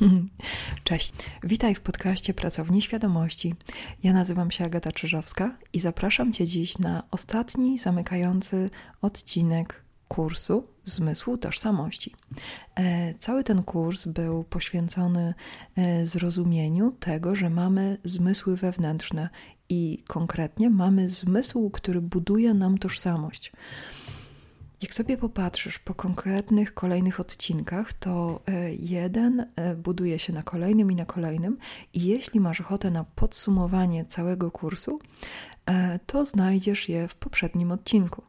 Cześć, witaj w podcaście Pracowni Świadomości. Ja nazywam się Agata Czyżowska i zapraszam Cię dziś na ostatni, zamykający odcinek kursu Zmysłu Tożsamości. E, cały ten kurs był poświęcony e, zrozumieniu tego, że mamy zmysły wewnętrzne i konkretnie mamy zmysł, który buduje nam tożsamość. Jak sobie popatrzysz po konkretnych kolejnych odcinkach, to e, jeden e, buduje się na kolejnym i na kolejnym, i jeśli masz ochotę na podsumowanie całego kursu, e, to znajdziesz je w poprzednim odcinku.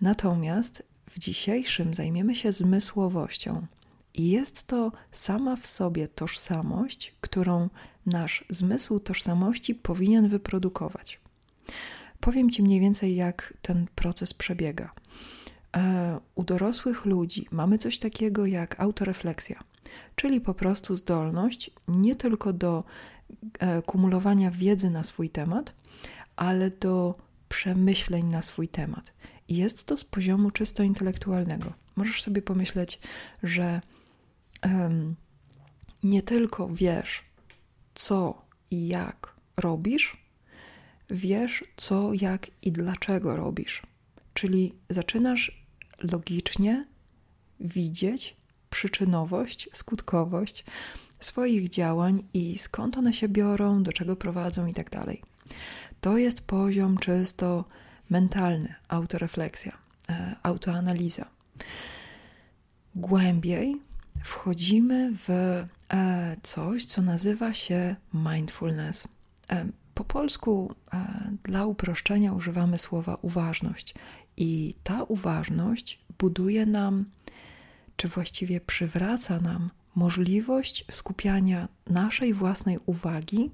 Natomiast w dzisiejszym zajmiemy się zmysłowością. I jest to sama w sobie tożsamość, którą nasz zmysł tożsamości powinien wyprodukować. Powiem Ci mniej więcej, jak ten proces przebiega. E, u dorosłych ludzi mamy coś takiego jak autorefleksja, czyli po prostu zdolność nie tylko do e, kumulowania wiedzy na swój temat, ale do przemyśleń na swój temat. Jest to z poziomu czysto intelektualnego. Możesz sobie pomyśleć, że um, nie tylko wiesz, co i jak robisz, wiesz, co, jak i dlaczego robisz. Czyli zaczynasz logicznie widzieć przyczynowość, skutkowość swoich działań i skąd one się biorą, do czego prowadzą i tak dalej. To jest poziom czysto mentalny, autorefleksja, e, autoanaliza. Głębiej wchodzimy w e, coś, co nazywa się mindfulness. E, po polsku dla uproszczenia używamy słowa uważność. I ta uważność buduje nam, czy właściwie przywraca nam możliwość skupiania naszej własnej uwagi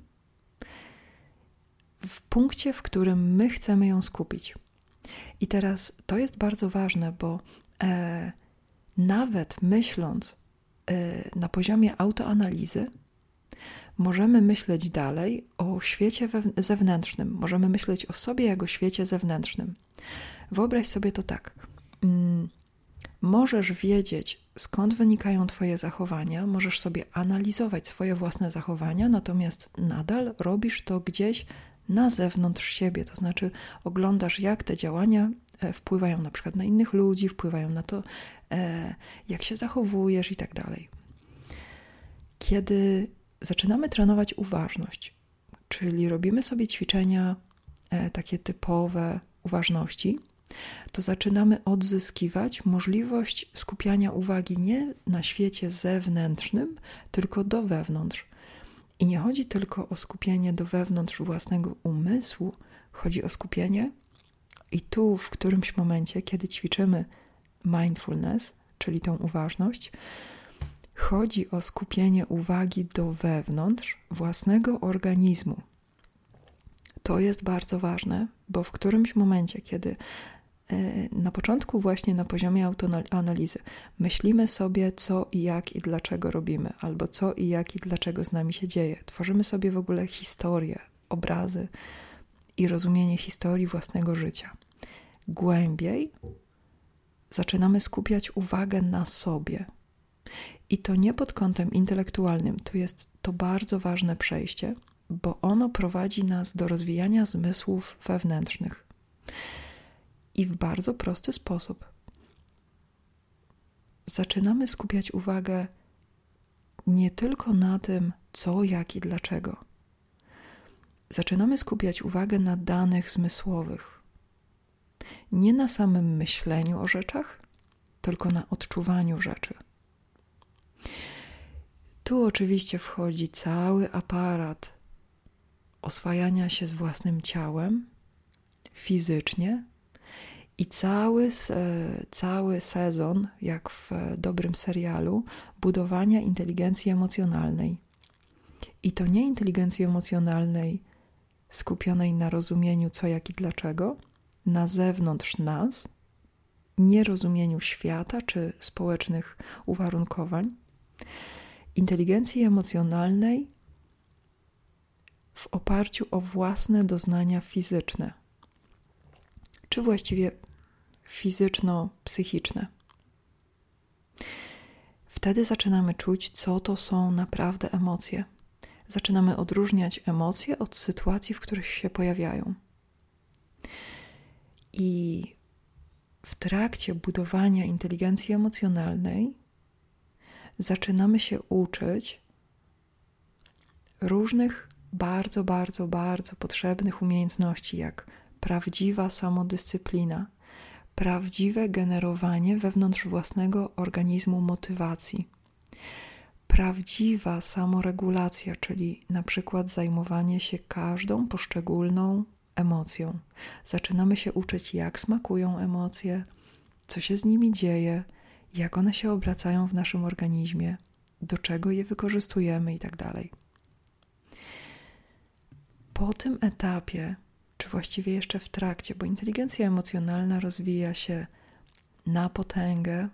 w punkcie, w którym my chcemy ją skupić. I teraz to jest bardzo ważne, bo e, nawet myśląc e, na poziomie autoanalizy, możemy myśleć dalej o świecie zewnętrznym, możemy myśleć o sobie jako świecie zewnętrznym. Wyobraź sobie to tak. Mm, możesz wiedzieć, skąd wynikają Twoje zachowania, możesz sobie analizować swoje własne zachowania, natomiast nadal robisz to gdzieś na zewnątrz siebie, to znaczy oglądasz, jak te działania e, wpływają na przykład na innych ludzi, wpływają na to, e, jak się zachowujesz i tak dalej. Kiedy zaczynamy trenować uważność, czyli robimy sobie ćwiczenia e, takie typowe uważności, to zaczynamy odzyskiwać możliwość skupiania uwagi nie na świecie zewnętrznym, tylko do wewnątrz. I nie chodzi tylko o skupienie do wewnątrz własnego umysłu, chodzi o skupienie i tu w którymś momencie, kiedy ćwiczymy mindfulness, czyli tą uważność, chodzi o skupienie uwagi do wewnątrz własnego organizmu. To jest bardzo ważne, bo w którymś momencie, kiedy E, na początku, właśnie na poziomie autoanalizy, myślimy sobie, co i jak i dlaczego robimy, albo co i jak i dlaczego z nami się dzieje. Tworzymy sobie w ogóle historię, obrazy i rozumienie historii własnego życia. Głębiej zaczynamy skupiać uwagę na sobie. I to nie pod kątem intelektualnym, tu jest to bardzo ważne przejście, bo ono prowadzi nas do rozwijania zmysłów wewnętrznych i w bardzo prosty sposób. Zaczynamy skupiać uwagę nie tylko na tym, co, jak i dlaczego. Zaczynamy skupiać uwagę na danych zmysłowych. Nie na samym myśleniu o rzeczach, tylko na odczuwaniu rzeczy. Tu oczywiście wchodzi cały aparat oswajania się z własnym ciałem fizycznie, i cały, cały sezon, jak w dobrym serialu, budowania inteligencji emocjonalnej. I to nie inteligencji emocjonalnej skupionej na rozumieniu co, jak i dlaczego, na zewnątrz nas, nie rozumieniu świata czy społecznych uwarunkowań, inteligencji emocjonalnej w oparciu o własne doznania fizyczne, czy właściwie fizyczno-psychiczne. Wtedy zaczynamy czuć, co to są naprawdę emocje. Zaczynamy odróżniać emocje od sytuacji, w których się pojawiają. I w trakcie budowania inteligencji emocjonalnej zaczynamy się uczyć różnych bardzo, bardzo, bardzo potrzebnych umiejętności, jak prawdziwa samodyscyplina, prawdziwe generowanie wewnątrz własnego organizmu motywacji, prawdziwa samoregulacja, czyli na przykład zajmowanie się każdą poszczególną emocją. Zaczynamy się uczyć, jak smakują emocje, co się z nimi dzieje, jak one się obracają w naszym organizmie, do czego je wykorzystujemy itd. Tak po tym etapie, czy właściwie jeszcze w trakcie, bo inteligencja emocjonalna rozwija się na potęgę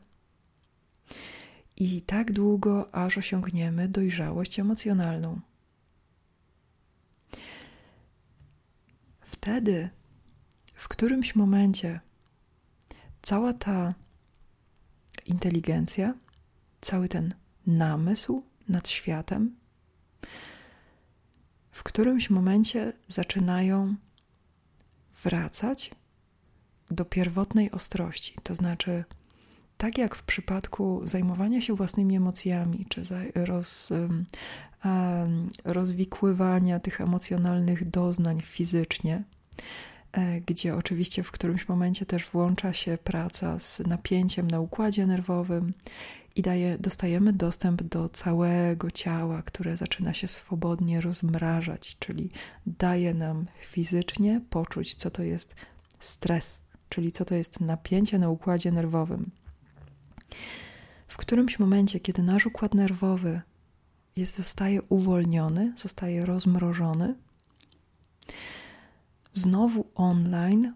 i tak długo, aż osiągniemy dojrzałość emocjonalną. Wtedy, w którymś momencie, cała ta inteligencja, cały ten namysł nad światem, w którymś momencie zaczynają wracać do pierwotnej ostrości. To znaczy, tak jak w przypadku zajmowania się własnymi emocjami, czy roz, rozwikływania tych emocjonalnych doznań fizycznie, gdzie oczywiście w którymś momencie też włącza się praca z napięciem na układzie nerwowym i daje, dostajemy dostęp do całego ciała, które zaczyna się swobodnie rozmrażać, czyli daje nam fizycznie poczuć, co to jest stres, czyli co to jest napięcie na układzie nerwowym. W którymś momencie, kiedy nasz układ nerwowy jest, zostaje uwolniony, zostaje rozmrożony, znowu online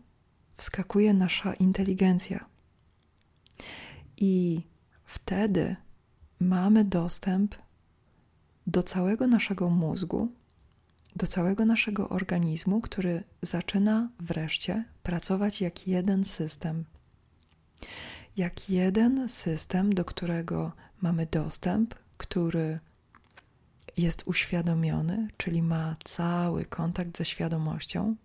wskakuje nasza inteligencja. I wtedy mamy dostęp do całego naszego mózgu, do całego naszego organizmu, który zaczyna wreszcie pracować jak jeden system. Jak jeden system, do którego mamy dostęp, który jest uświadomiony, czyli ma cały kontakt ze świadomością,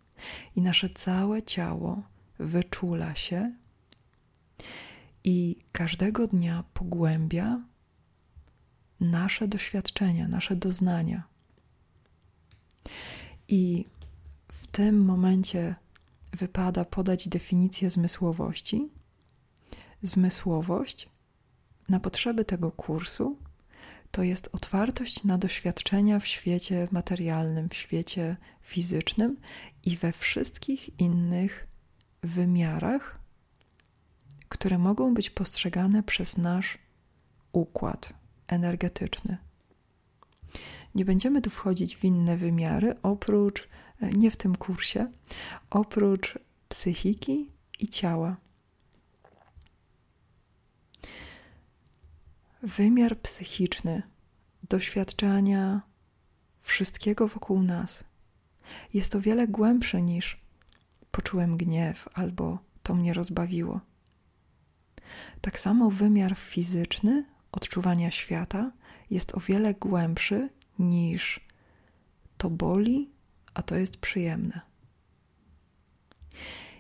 i nasze całe ciało wyczula się i każdego dnia pogłębia nasze doświadczenia, nasze doznania. I w tym momencie wypada podać definicję zmysłowości. Zmysłowość na potrzeby tego kursu to jest otwartość na doświadczenia w świecie materialnym, w świecie fizycznym i we wszystkich innych wymiarach, które mogą być postrzegane przez nasz układ energetyczny. Nie będziemy tu wchodzić w inne wymiary, oprócz, e, nie w tym kursie, oprócz psychiki i ciała. Wymiar psychiczny doświadczania wszystkiego wokół nas jest o wiele głębszy niż poczułem gniew albo to mnie rozbawiło. Tak samo wymiar fizyczny odczuwania świata jest o wiele głębszy niż to boli, a to jest przyjemne.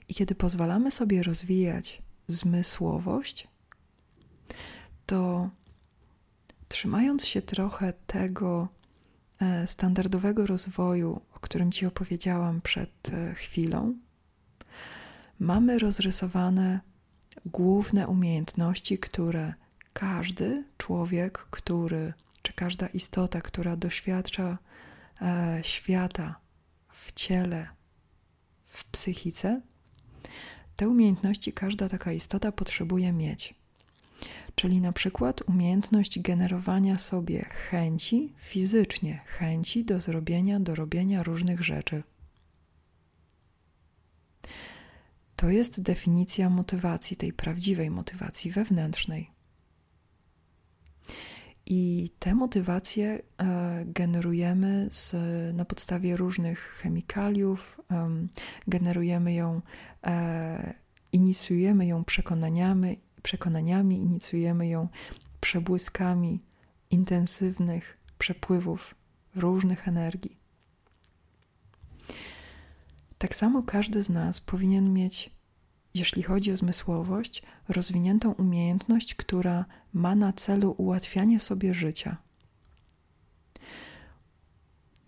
I kiedy pozwalamy sobie rozwijać zmysłowość, to trzymając się trochę tego e, standardowego rozwoju, o którym Ci opowiedziałam przed e, chwilą, mamy rozrysowane główne umiejętności, które każdy człowiek, który, czy każda istota, która doświadcza e, świata w ciele, w psychice, te umiejętności każda taka istota potrzebuje mieć. Czyli na przykład umiejętność generowania sobie chęci fizycznie, chęci do zrobienia, do robienia różnych rzeczy. To jest definicja motywacji, tej prawdziwej motywacji wewnętrznej. I te motywacje e, generujemy z, na podstawie różnych chemikaliów, generujemy ją, e, inicjujemy ją przekonaniami, przekonaniami, inicjujemy ją przebłyskami intensywnych przepływów różnych energii. Tak samo każdy z nas powinien mieć, jeśli chodzi o zmysłowość, rozwiniętą umiejętność, która ma na celu ułatwianie sobie życia.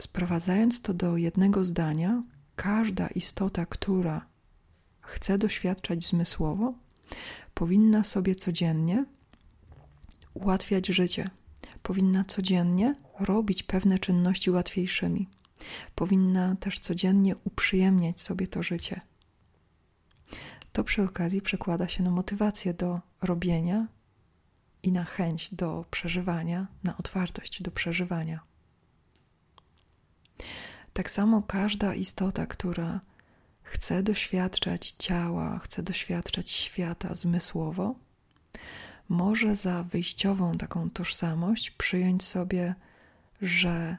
Sprowadzając to do jednego zdania, każda istota, która chce doświadczać zmysłowo, powinna sobie codziennie ułatwiać życie. Powinna codziennie robić pewne czynności łatwiejszymi. Powinna też codziennie uprzyjemniać sobie to życie. To przy okazji przekłada się na motywację do robienia i na chęć do przeżywania, na otwartość do przeżywania. Tak samo każda istota, która chce doświadczać ciała, chce doświadczać świata zmysłowo, może za wyjściową taką tożsamość przyjąć sobie, że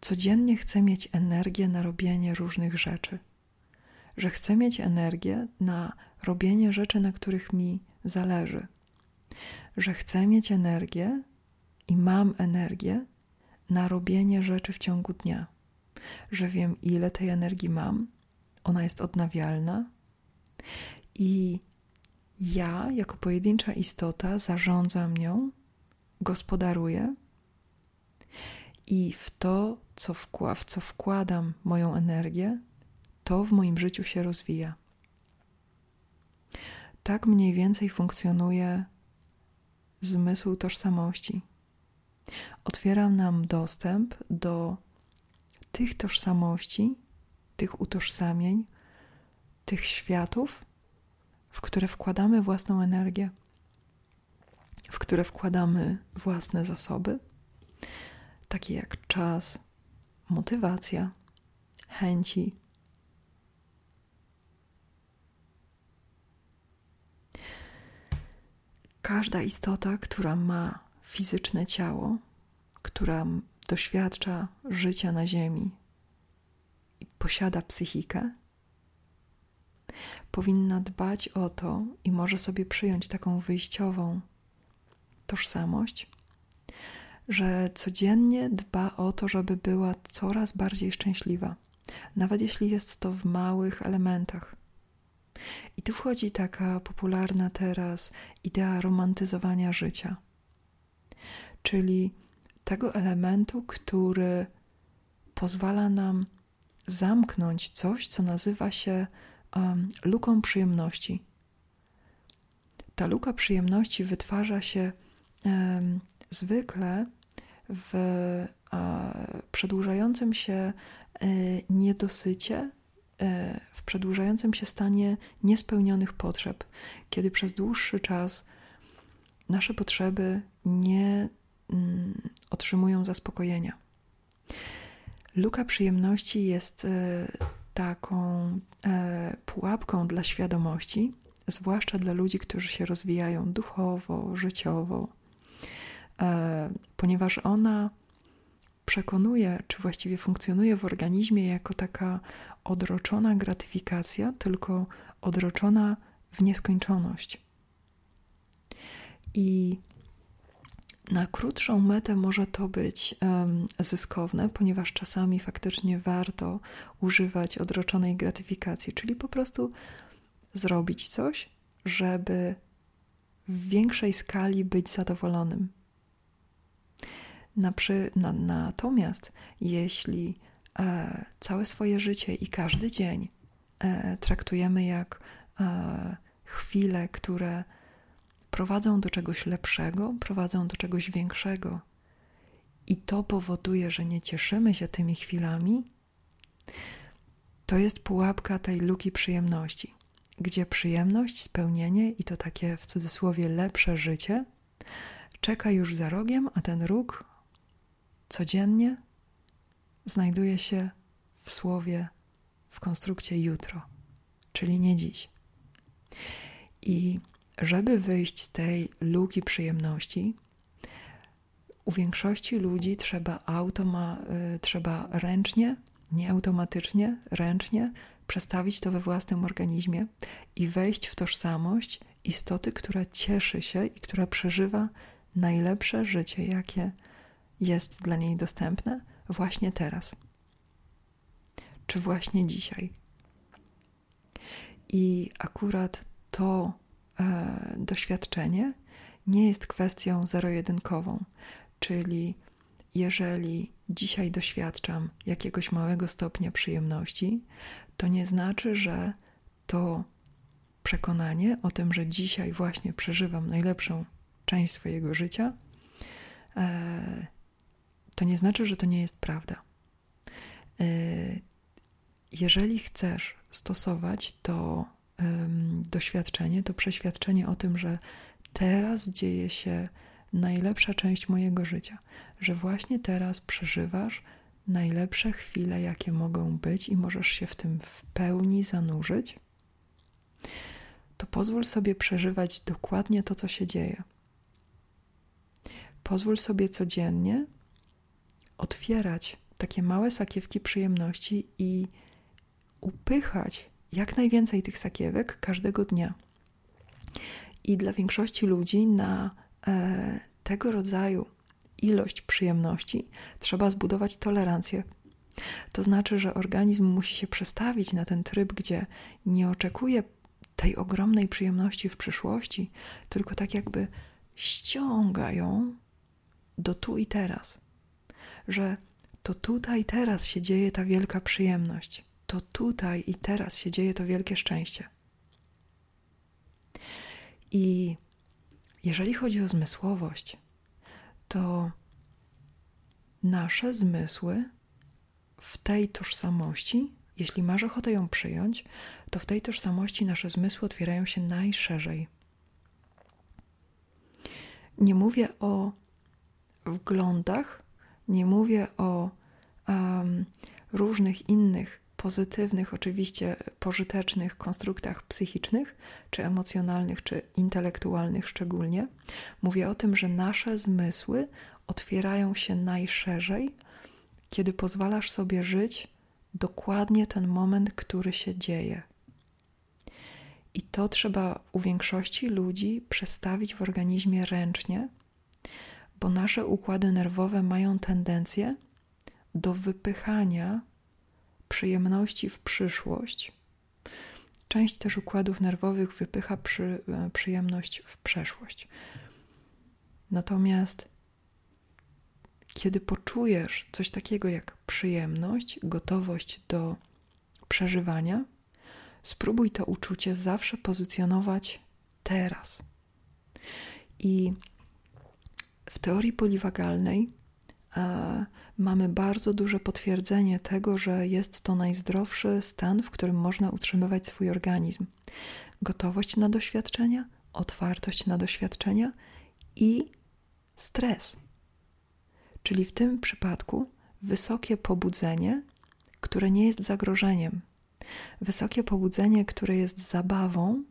codziennie chce mieć energię na robienie różnych rzeczy, że chce mieć energię na robienie rzeczy, na których mi zależy, że chcę mieć energię i mam energię na robienie rzeczy w ciągu dnia, że wiem, ile tej energii mam, ona jest odnawialna i ja, jako pojedyncza istota, zarządzam nią, gospodaruję i w to, co, wkła w co wkładam moją energię, to w moim życiu się rozwija. Tak mniej więcej funkcjonuje zmysł tożsamości. Otwieram nam dostęp do tych tożsamości, tych utożsamień, tych światów, w które wkładamy własną energię, w które wkładamy własne zasoby, takie jak czas, motywacja, chęci. Każda istota, która ma fizyczne ciało, która doświadcza życia na Ziemi posiada psychikę, powinna dbać o to i może sobie przyjąć taką wyjściową tożsamość, że codziennie dba o to, żeby była coraz bardziej szczęśliwa, nawet jeśli jest to w małych elementach. I tu wchodzi taka popularna teraz idea romantyzowania życia, czyli tego elementu, który pozwala nam zamknąć coś, co nazywa się um, luką przyjemności. Ta luka przyjemności wytwarza się um, zwykle w e, przedłużającym się e, niedosycie, e, w przedłużającym się stanie niespełnionych potrzeb, kiedy przez dłuższy czas nasze potrzeby nie mm, otrzymują zaspokojenia. Luka przyjemności jest taką pułapką dla świadomości, zwłaszcza dla ludzi, którzy się rozwijają duchowo, życiowo, E, ponieważ ona przekonuje, czy właściwie funkcjonuje w organizmie jako taka odroczona gratyfikacja, tylko odroczona w nieskończoność. I na krótszą metę może to być um, zyskowne, ponieważ czasami faktycznie warto używać odroczonej gratyfikacji, czyli po prostu zrobić coś, żeby w większej skali być zadowolonym. Na przy, na, natomiast jeśli e, całe swoje życie i każdy dzień e, traktujemy jak e, chwile, które prowadzą do czegoś lepszego, prowadzą do czegoś większego, i to powoduje, że nie cieszymy się tymi chwilami, to jest pułapka tej luki przyjemności, gdzie przyjemność, spełnienie i to takie w cudzysłowie lepsze życie czeka już za rogiem, a ten róg codziennie znajduje się w słowie, w konstrukcie jutro, czyli nie dziś. I żeby wyjść z tej luki przyjemności, u większości ludzi trzeba automa, y, trzeba ręcznie, nie automatycznie, ręcznie przestawić to we własnym organizmie i wejść w tożsamość istoty, która cieszy się i która przeżywa najlepsze życie, jakie jest dla niej dostępne właśnie teraz, czy właśnie dzisiaj. I akurat to doświadczenie nie jest kwestią zero-jedynkową, czyli jeżeli dzisiaj doświadczam jakiegoś małego stopnia przyjemności, to nie znaczy, że to przekonanie o tym, że dzisiaj właśnie przeżywam najlepszą część swojego życia, e, to nie znaczy, że to nie jest prawda. E, jeżeli chcesz stosować to doświadczenie, to przeświadczenie o tym, że teraz dzieje się najlepsza część mojego życia, że właśnie teraz przeżywasz najlepsze chwile, jakie mogą być, i możesz się w tym w pełni zanurzyć, to pozwól sobie przeżywać dokładnie to, co się dzieje. Pozwól sobie codziennie otwierać takie małe sakiewki przyjemności i upychać jak najwięcej tych sakiewek każdego dnia. I dla większości ludzi na e, tego rodzaju ilość przyjemności trzeba zbudować tolerancję. To znaczy, że organizm musi się przestawić na ten tryb, gdzie nie oczekuje tej ogromnej przyjemności w przyszłości, tylko tak jakby ściąga ją do tu i teraz. Że to tutaj teraz się dzieje ta wielka przyjemność. To tutaj i teraz się dzieje to wielkie szczęście. I jeżeli chodzi o zmysłowość, to nasze zmysły w tej tożsamości, jeśli masz ochotę ją przyjąć, to w tej tożsamości nasze zmysły otwierają się najszerzej. Nie mówię o wglądach, nie mówię o um, różnych innych pozytywnych, oczywiście pożytecznych konstruktach psychicznych, czy emocjonalnych, czy intelektualnych szczególnie. Mówię o tym, że nasze zmysły otwierają się najszerzej, kiedy pozwalasz sobie żyć dokładnie ten moment, który się dzieje. I to trzeba u większości ludzi przestawić w organizmie ręcznie, bo nasze układy nerwowe mają tendencję do wypychania przyjemności w przyszłość. Część też układów nerwowych wypycha przy, e, przyjemność w przeszłość. Natomiast kiedy poczujesz coś takiego jak przyjemność, gotowość do przeżywania, spróbuj to uczucie zawsze pozycjonować teraz. I w teorii poliwagalnej mamy bardzo duże potwierdzenie tego, że jest to najzdrowszy stan, w którym można utrzymywać swój organizm. Gotowość na doświadczenia, otwartość na doświadczenia i stres. Czyli w tym przypadku wysokie pobudzenie, które nie jest zagrożeniem, wysokie pobudzenie, które jest zabawą,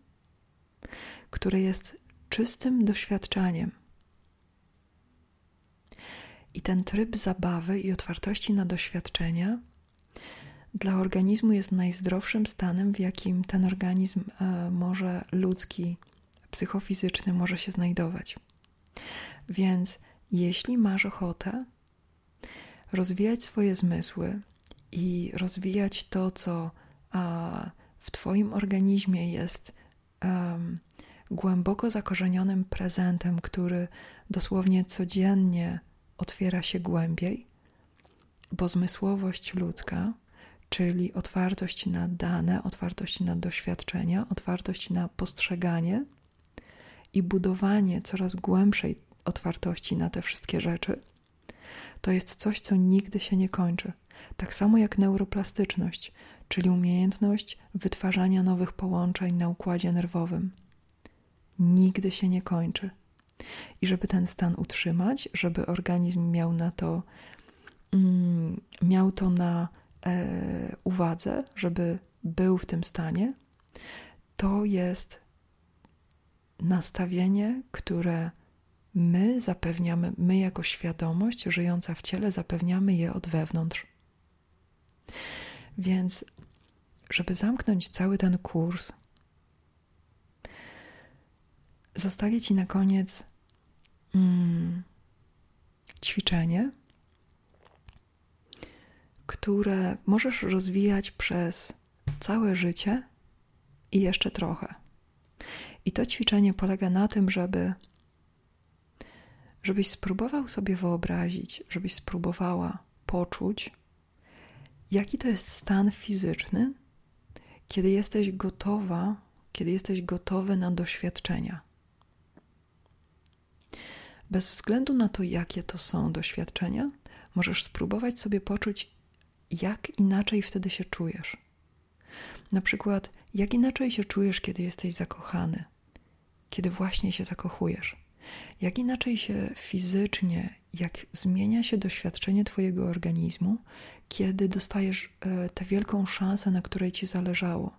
które jest czystym doświadczeniem. I ten tryb zabawy i otwartości na doświadczenia dla organizmu jest najzdrowszym stanem, w jakim ten organizm e, może ludzki, psychofizyczny może się znajdować. Więc jeśli masz ochotę rozwijać swoje zmysły i rozwijać to, co w Twoim organizmie jest głęboko zakorzenionym prezentem, który dosłownie codziennie otwiera się głębiej, bo zmysłowość ludzka, czyli otwartość na dane, otwartość na doświadczenia, otwartość na postrzeganie i budowanie coraz głębszej otwartości na te wszystkie rzeczy, to jest coś, co nigdy się nie kończy. Tak samo jak neuroplastyczność, czyli umiejętność wytwarzania nowych połączeń na układzie nerwowym. Nigdy się nie kończy. I żeby ten stan utrzymać, żeby organizm miał na to, mm, miał to na e, uwadze, żeby był w tym stanie, to jest nastawienie, które my zapewniamy, my jako świadomość żyjąca w ciele, zapewniamy je od wewnątrz. Więc, żeby zamknąć cały ten kurs, zostawię Ci na koniec mm, ćwiczenie, które możesz rozwijać przez całe życie i jeszcze trochę. I to ćwiczenie polega na tym, żeby żebyś spróbował sobie wyobrazić, żebyś spróbowała poczuć, jaki to jest stan fizyczny, kiedy jesteś gotowa, kiedy jesteś gotowy na doświadczenia. Bez względu na to, jakie to są doświadczenia, możesz spróbować sobie poczuć, jak inaczej wtedy się czujesz. Na przykład, jak inaczej się czujesz, kiedy jesteś zakochany, kiedy właśnie się zakochujesz. Jak inaczej się fizycznie, jak zmienia się doświadczenie Twojego organizmu, kiedy dostajesz e, tę wielką szansę, na której Ci zależało.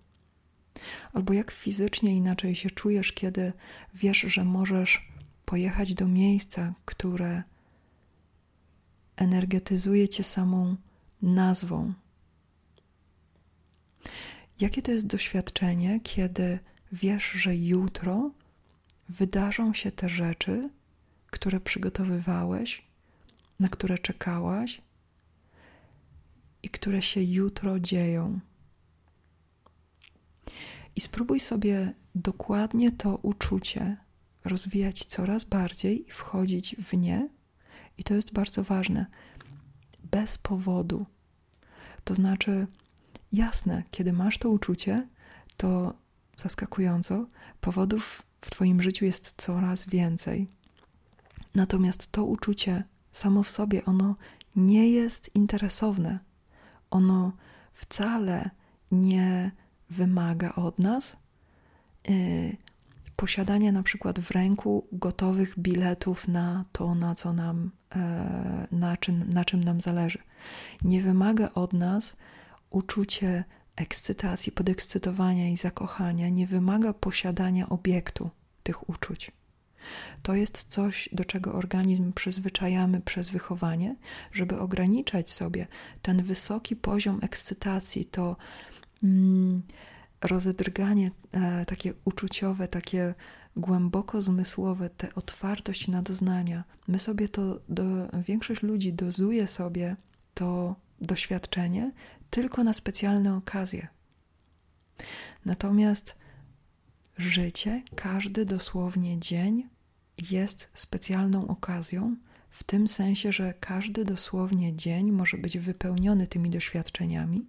Albo jak fizycznie inaczej się czujesz, kiedy wiesz, że możesz pojechać do miejsca, które energetyzuje Cię samą nazwą. Jakie to jest doświadczenie, kiedy wiesz, że jutro wydarzą się te rzeczy, które przygotowywałeś, na które czekałaś i które się jutro dzieją. I spróbuj sobie dokładnie to uczucie rozwijać coraz bardziej i wchodzić w nie. I to jest bardzo ważne. Bez powodu. To znaczy, jasne, kiedy masz to uczucie, to zaskakująco, powodów w Twoim życiu jest coraz więcej. Natomiast to uczucie samo w sobie, ono nie jest interesowne. Ono wcale nie wymaga od nas yy, posiadania na przykład w ręku gotowych biletów na to, na co nam, yy, na, czym, na czym nam zależy. Nie wymaga od nas uczucie ekscytacji, podekscytowania i zakochania nie wymaga posiadania obiektu tych uczuć. To jest coś, do czego organizm przyzwyczajamy przez wychowanie, żeby ograniczać sobie ten wysoki poziom ekscytacji, to mm, rozedrganie e, takie uczuciowe, takie głęboko zmysłowe, tę otwartość na doznania. My sobie to, do, większość ludzi dozuje sobie to doświadczenie tylko na specjalne okazje. Natomiast życie, każdy dosłownie dzień jest specjalną okazją, w tym sensie, że każdy dosłownie dzień może być wypełniony tymi doświadczeniami.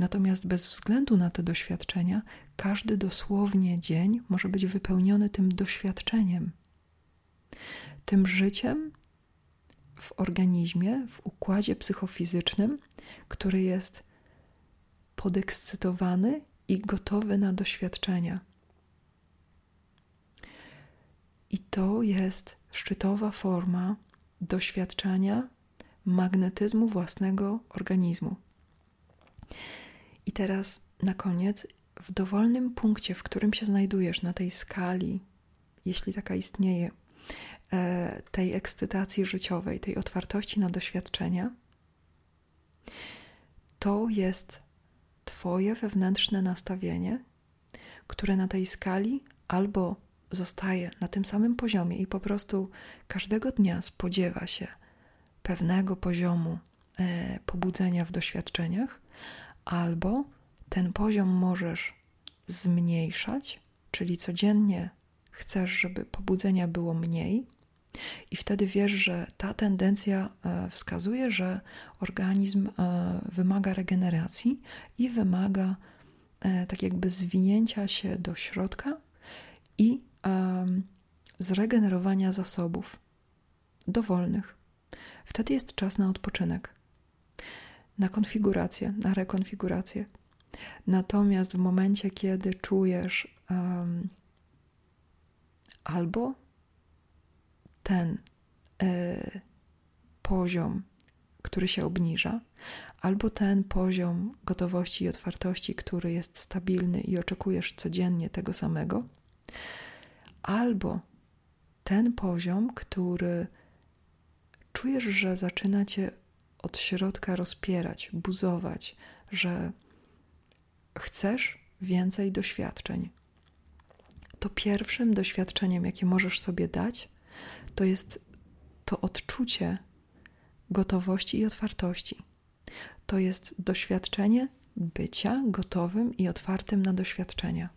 Natomiast bez względu na te doświadczenia, każdy dosłownie dzień może być wypełniony tym doświadczeniem, tym życiem, w organizmie, w układzie psychofizycznym, który jest podekscytowany i gotowy na doświadczenia. I to jest szczytowa forma doświadczania magnetyzmu własnego organizmu. I teraz na koniec, w dowolnym punkcie, w którym się znajdujesz na tej skali, jeśli taka istnieje, E, tej ekscytacji życiowej, tej otwartości na doświadczenia, to jest Twoje wewnętrzne nastawienie, które na tej skali albo zostaje na tym samym poziomie i po prostu każdego dnia spodziewa się pewnego poziomu e, pobudzenia w doświadczeniach, albo ten poziom możesz zmniejszać, czyli codziennie chcesz, żeby pobudzenia było mniej, i wtedy wiesz, że ta tendencja e, wskazuje, że organizm e, wymaga regeneracji i wymaga e, tak jakby zwinięcia się do środka i zregenerowania zasobów dowolnych. Wtedy jest czas na odpoczynek, na konfigurację, na rekonfigurację. Natomiast w momencie, kiedy czujesz um, albo ten y, poziom, który się obniża, albo ten poziom gotowości i otwartości, który jest stabilny i oczekujesz codziennie tego samego, albo ten poziom, który czujesz, że zaczyna cię od środka rozpierać, buzować, że chcesz więcej doświadczeń. To pierwszym doświadczeniem, jakie możesz sobie dać, to jest to odczucie gotowości i otwartości. To jest doświadczenie bycia gotowym i otwartym na doświadczenia.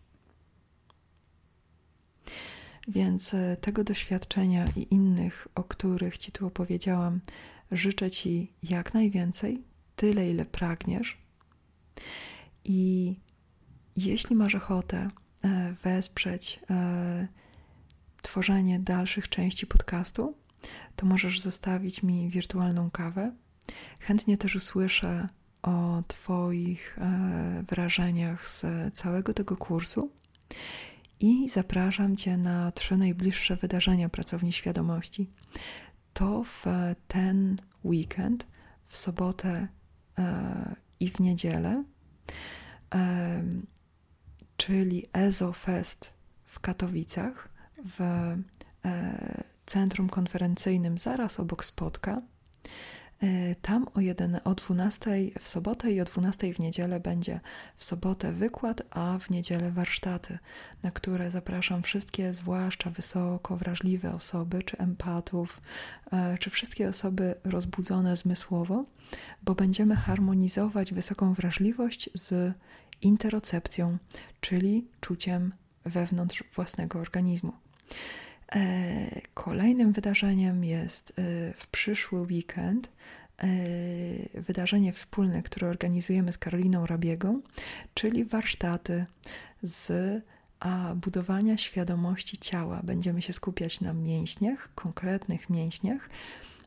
Więc e, tego doświadczenia i innych, o których Ci tu opowiedziałam, życzę Ci jak najwięcej, tyle ile pragniesz. I jeśli masz ochotę e, wesprzeć e, tworzenie dalszych części podcastu, to możesz zostawić mi wirtualną kawę. Chętnie też usłyszę o Twoich wrażeniach z całego tego kursu i zapraszam Cię na trzy najbliższe wydarzenia Pracowni Świadomości. To w ten weekend, w sobotę e, i w niedzielę, e, czyli EZOFest w Katowicach, w e, centrum konferencyjnym zaraz obok Spotka. E, tam o, 1, o 12 w sobotę i o 12 w niedzielę będzie w sobotę wykład, a w niedzielę warsztaty, na które zapraszam wszystkie, zwłaszcza wysoko wrażliwe osoby, czy empatów, e, czy wszystkie osoby rozbudzone zmysłowo, bo będziemy harmonizować wysoką wrażliwość z interocepcją, czyli czuciem wewnątrz własnego organizmu. E, kolejnym wydarzeniem jest w przyszły weekend E, wydarzenie wspólne, które organizujemy z Karoliną Rabiegą, czyli warsztaty z a budowania świadomości ciała. Będziemy się skupiać na mięśniach, konkretnych mięśniach,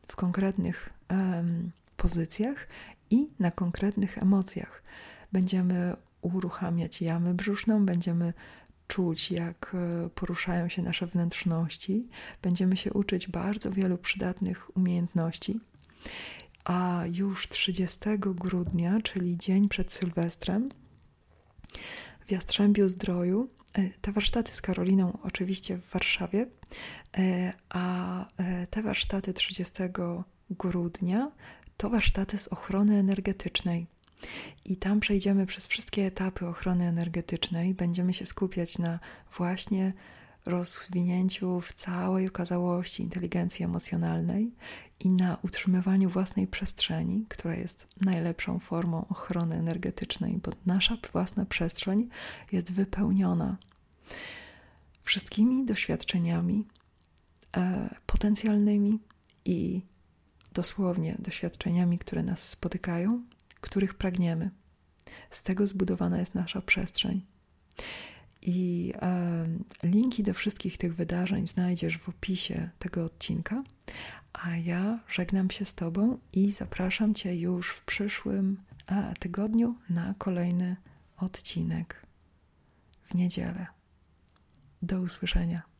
w konkretnych um, pozycjach i na konkretnych emocjach. Będziemy uruchamiać jamę brzuszną, będziemy czuć, jak e, poruszają się nasze wnętrzności, będziemy się uczyć bardzo wielu przydatnych umiejętności a już 30 grudnia, czyli dzień przed Sylwestrem, w Jastrzębiu Zdroju, e, te warsztaty z Karoliną oczywiście w Warszawie, e, a te warsztaty 30 grudnia to warsztaty z ochrony energetycznej. I tam przejdziemy przez wszystkie etapy ochrony energetycznej. Będziemy się skupiać na właśnie rozwinięciu w całej okazałości inteligencji emocjonalnej i na utrzymywaniu własnej przestrzeni, która jest najlepszą formą ochrony energetycznej, bo nasza własna przestrzeń jest wypełniona wszystkimi doświadczeniami e, potencjalnymi i dosłownie doświadczeniami, które nas spotykają, których pragniemy. Z tego zbudowana jest nasza przestrzeń. I e, linki do wszystkich tych wydarzeń znajdziesz w opisie tego odcinka. A ja żegnam się z Tobą i zapraszam Cię już w przyszłym e, tygodniu na kolejny odcinek w niedzielę. Do usłyszenia.